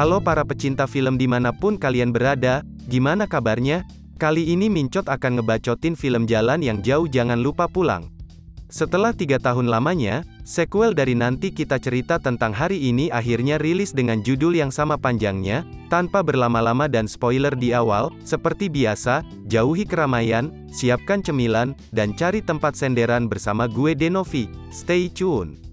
Halo para pecinta film di mana pun kalian berada, gimana kabarnya? Kali ini Mincot akan ngebacotin film Jalan yang Jauh Jangan Lupa Pulang. Setelah tiga tahun lamanya, sequel dari Nanti Kita Cerita tentang hari ini akhirnya rilis dengan judul yang sama panjangnya, tanpa berlama-lama dan spoiler di awal, seperti biasa, jauhi keramaian, siapkan cemilan, dan cari tempat senderan bersama gue Denovi. Stay tune!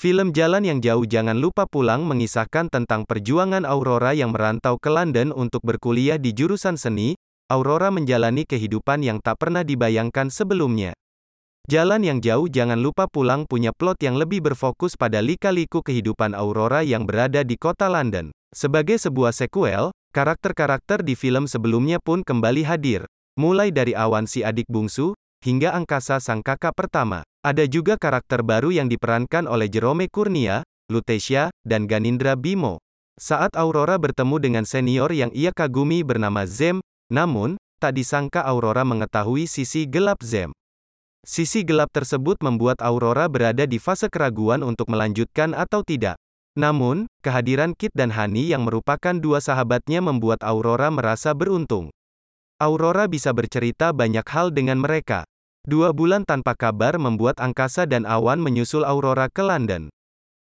Film Jalan yang Jauh Jangan Lupa Pulang mengisahkan tentang perjuangan Aurora yang merantau ke London untuk berkuliah di jurusan seni, Aurora menjalani kehidupan yang tak pernah dibayangkan sebelumnya. Jalan yang Jauh Jangan Lupa Pulang punya plot yang lebih berfokus pada lika-liku kehidupan Aurora yang berada di kota London. Sebagai sebuah sequel, karakter-karakter di film sebelumnya pun kembali hadir, mulai dari Awan si adik bungsu, hingga Angkasa sang kakak pertama. Ada juga karakter baru yang diperankan oleh Jerome Kurnia, Lutetia, dan Ganindra Bimo. Saat Aurora bertemu dengan senior yang ia kagumi bernama Zem, namun, tak disangka Aurora mengetahui sisi gelap Zem. Sisi gelap tersebut membuat Aurora berada di fase keraguan untuk melanjutkan atau tidak. Namun, kehadiran Kit dan Hani yang merupakan dua sahabatnya membuat Aurora merasa beruntung. Aurora bisa bercerita banyak hal dengan mereka. Dua bulan tanpa kabar membuat angkasa dan awan menyusul Aurora ke London.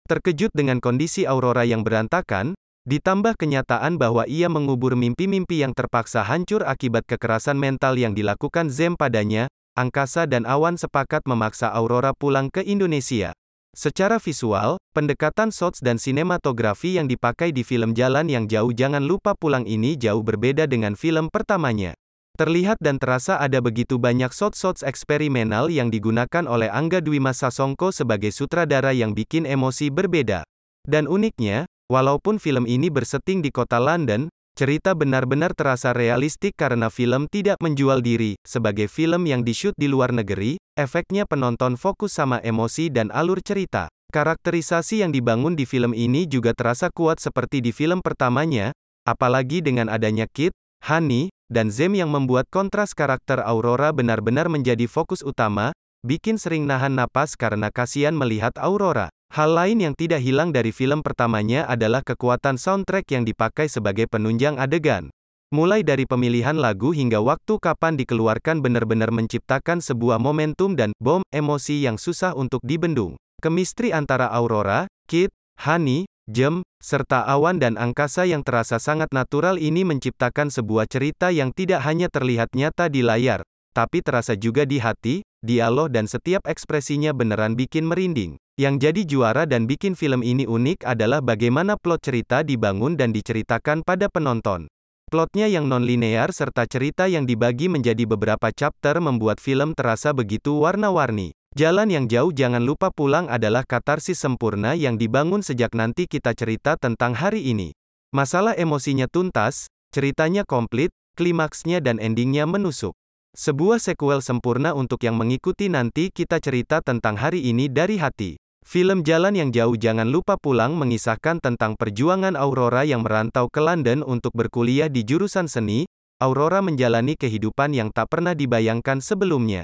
Terkejut dengan kondisi Aurora yang berantakan, ditambah kenyataan bahwa ia mengubur mimpi-mimpi yang terpaksa hancur akibat kekerasan mental yang dilakukan Zem padanya, angkasa dan awan sepakat memaksa Aurora pulang ke Indonesia. Secara visual, pendekatan shots dan sinematografi yang dipakai di film Jalan yang Jauh Jangan Lupa Pulang ini jauh berbeda dengan film pertamanya. Terlihat dan terasa ada begitu banyak shots-shots eksperimental yang digunakan oleh Angga Dwi Mas Sasongko sebagai sutradara yang bikin emosi berbeda. Dan uniknya, walaupun film ini bersetting di kota London, cerita benar-benar terasa realistik karena film tidak menjual diri. Sebagai film yang di-shoot di luar negeri, efeknya penonton fokus sama emosi dan alur cerita. Karakterisasi yang dibangun di film ini juga terasa kuat seperti di film pertamanya, apalagi dengan adanya Kit, Honey, dan Zem yang membuat kontras karakter Aurora benar-benar menjadi fokus utama, bikin sering nahan napas karena kasihan melihat Aurora. Hal lain yang tidak hilang dari film pertamanya adalah kekuatan soundtrack yang dipakai sebagai penunjang adegan. Mulai dari pemilihan lagu hingga waktu kapan dikeluarkan benar-benar menciptakan sebuah momentum dan bom emosi yang susah untuk dibendung. Kemistri antara Aurora, Kit, Honey, Jem, serta awan dan angkasa yang terasa sangat natural ini menciptakan sebuah cerita yang tidak hanya terlihat nyata di layar, tapi terasa juga di hati, dialog dan setiap ekspresinya beneran bikin merinding. Yang jadi juara dan bikin film ini unik adalah bagaimana plot cerita dibangun dan diceritakan pada penonton. Plotnya yang non-linear serta cerita yang dibagi menjadi beberapa chapter membuat film terasa begitu warna-warni. Jalan yang jauh jangan lupa pulang adalah katarsis sempurna yang dibangun sejak nanti kita cerita tentang hari ini. Masalah emosinya tuntas, ceritanya komplit, klimaksnya dan endingnya menusuk. Sebuah sequel sempurna untuk yang mengikuti nanti kita cerita tentang hari ini dari hati. Film Jalan yang Jauh Jangan Lupa Pulang mengisahkan tentang perjuangan Aurora yang merantau ke London untuk berkuliah di jurusan seni, Aurora menjalani kehidupan yang tak pernah dibayangkan sebelumnya.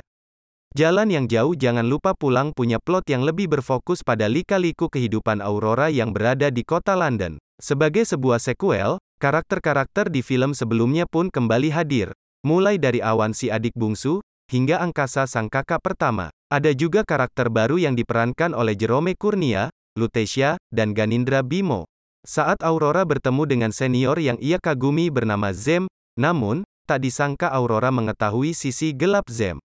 Jalan yang jauh jangan lupa pulang punya plot yang lebih berfokus pada lika-liku kehidupan Aurora yang berada di kota London. Sebagai sebuah sequel, karakter-karakter di film sebelumnya pun kembali hadir. Mulai dari Awan si adik bungsu, hingga Angkasa sang kakak pertama. Ada juga karakter baru yang diperankan oleh Jerome Kurnia, Lutetia, dan Ganindra Bimo. Saat Aurora bertemu dengan senior yang ia kagumi bernama Zem, namun, tak disangka Aurora mengetahui sisi gelap Zem.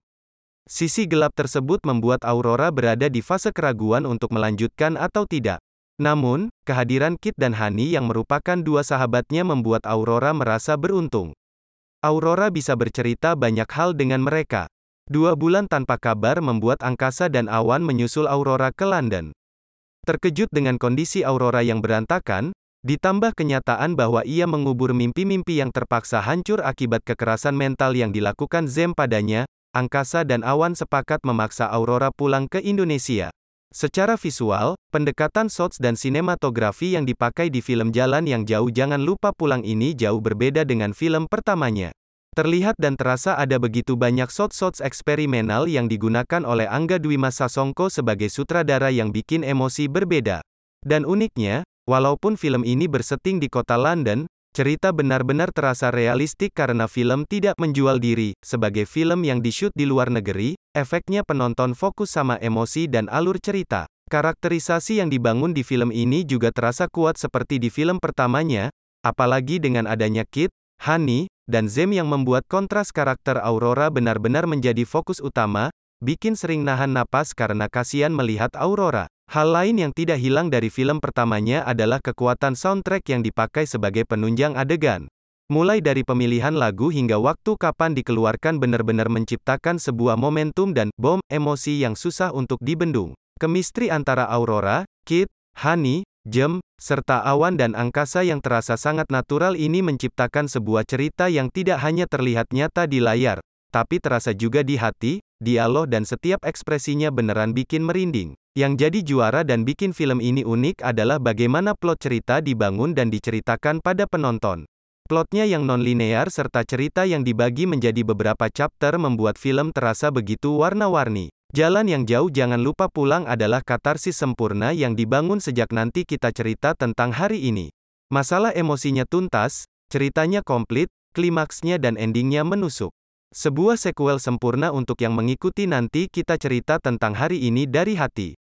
Sisi gelap tersebut membuat Aurora berada di fase keraguan untuk melanjutkan atau tidak. Namun, kehadiran Kit dan Hani yang merupakan dua sahabatnya membuat Aurora merasa beruntung. Aurora bisa bercerita banyak hal dengan mereka. Dua bulan tanpa kabar membuat angkasa dan awan menyusul Aurora ke London. Terkejut dengan kondisi Aurora yang berantakan, ditambah kenyataan bahwa ia mengubur mimpi-mimpi yang terpaksa hancur akibat kekerasan mental yang dilakukan Zem padanya, angkasa dan awan sepakat memaksa Aurora pulang ke Indonesia. Secara visual, pendekatan shots dan sinematografi yang dipakai di film Jalan yang Jauh Jangan Lupa Pulang ini jauh berbeda dengan film pertamanya. Terlihat dan terasa ada begitu banyak shots-shots eksperimental yang digunakan oleh Angga Dwi Mas Sasongko sebagai sutradara yang bikin emosi berbeda. Dan uniknya, walaupun film ini berseting di kota London, cerita benar-benar terasa realistik karena film tidak menjual diri. Sebagai film yang di-shoot di luar negeri, efeknya penonton fokus sama emosi dan alur cerita. Karakterisasi yang dibangun di film ini juga terasa kuat seperti di film pertamanya, apalagi dengan adanya Kit, Honey, dan Zem yang membuat kontras karakter Aurora benar-benar menjadi fokus utama, bikin sering nahan napas karena kasihan melihat Aurora. Hal lain yang tidak hilang dari film pertamanya adalah kekuatan soundtrack yang dipakai sebagai penunjang adegan. Mulai dari pemilihan lagu hingga waktu kapan dikeluarkan benar-benar menciptakan sebuah momentum dan bom emosi yang susah untuk dibendung. Kemistri antara Aurora, Kit, Honey, Jem, serta awan dan angkasa yang terasa sangat natural ini menciptakan sebuah cerita yang tidak hanya terlihat nyata di layar, tapi terasa juga di hati, dialog dan setiap ekspresinya beneran bikin merinding. Yang jadi juara dan bikin film ini unik adalah bagaimana plot cerita dibangun dan diceritakan pada penonton. Plotnya yang non-linear serta cerita yang dibagi menjadi beberapa chapter membuat film terasa begitu warna-warni. Jalan yang jauh jangan lupa pulang adalah katarsis sempurna yang dibangun sejak nanti kita cerita tentang hari ini. Masalah emosinya tuntas, ceritanya komplit, klimaksnya dan endingnya menusuk. Sebuah sequel sempurna untuk yang mengikuti nanti kita cerita tentang hari ini dari hati.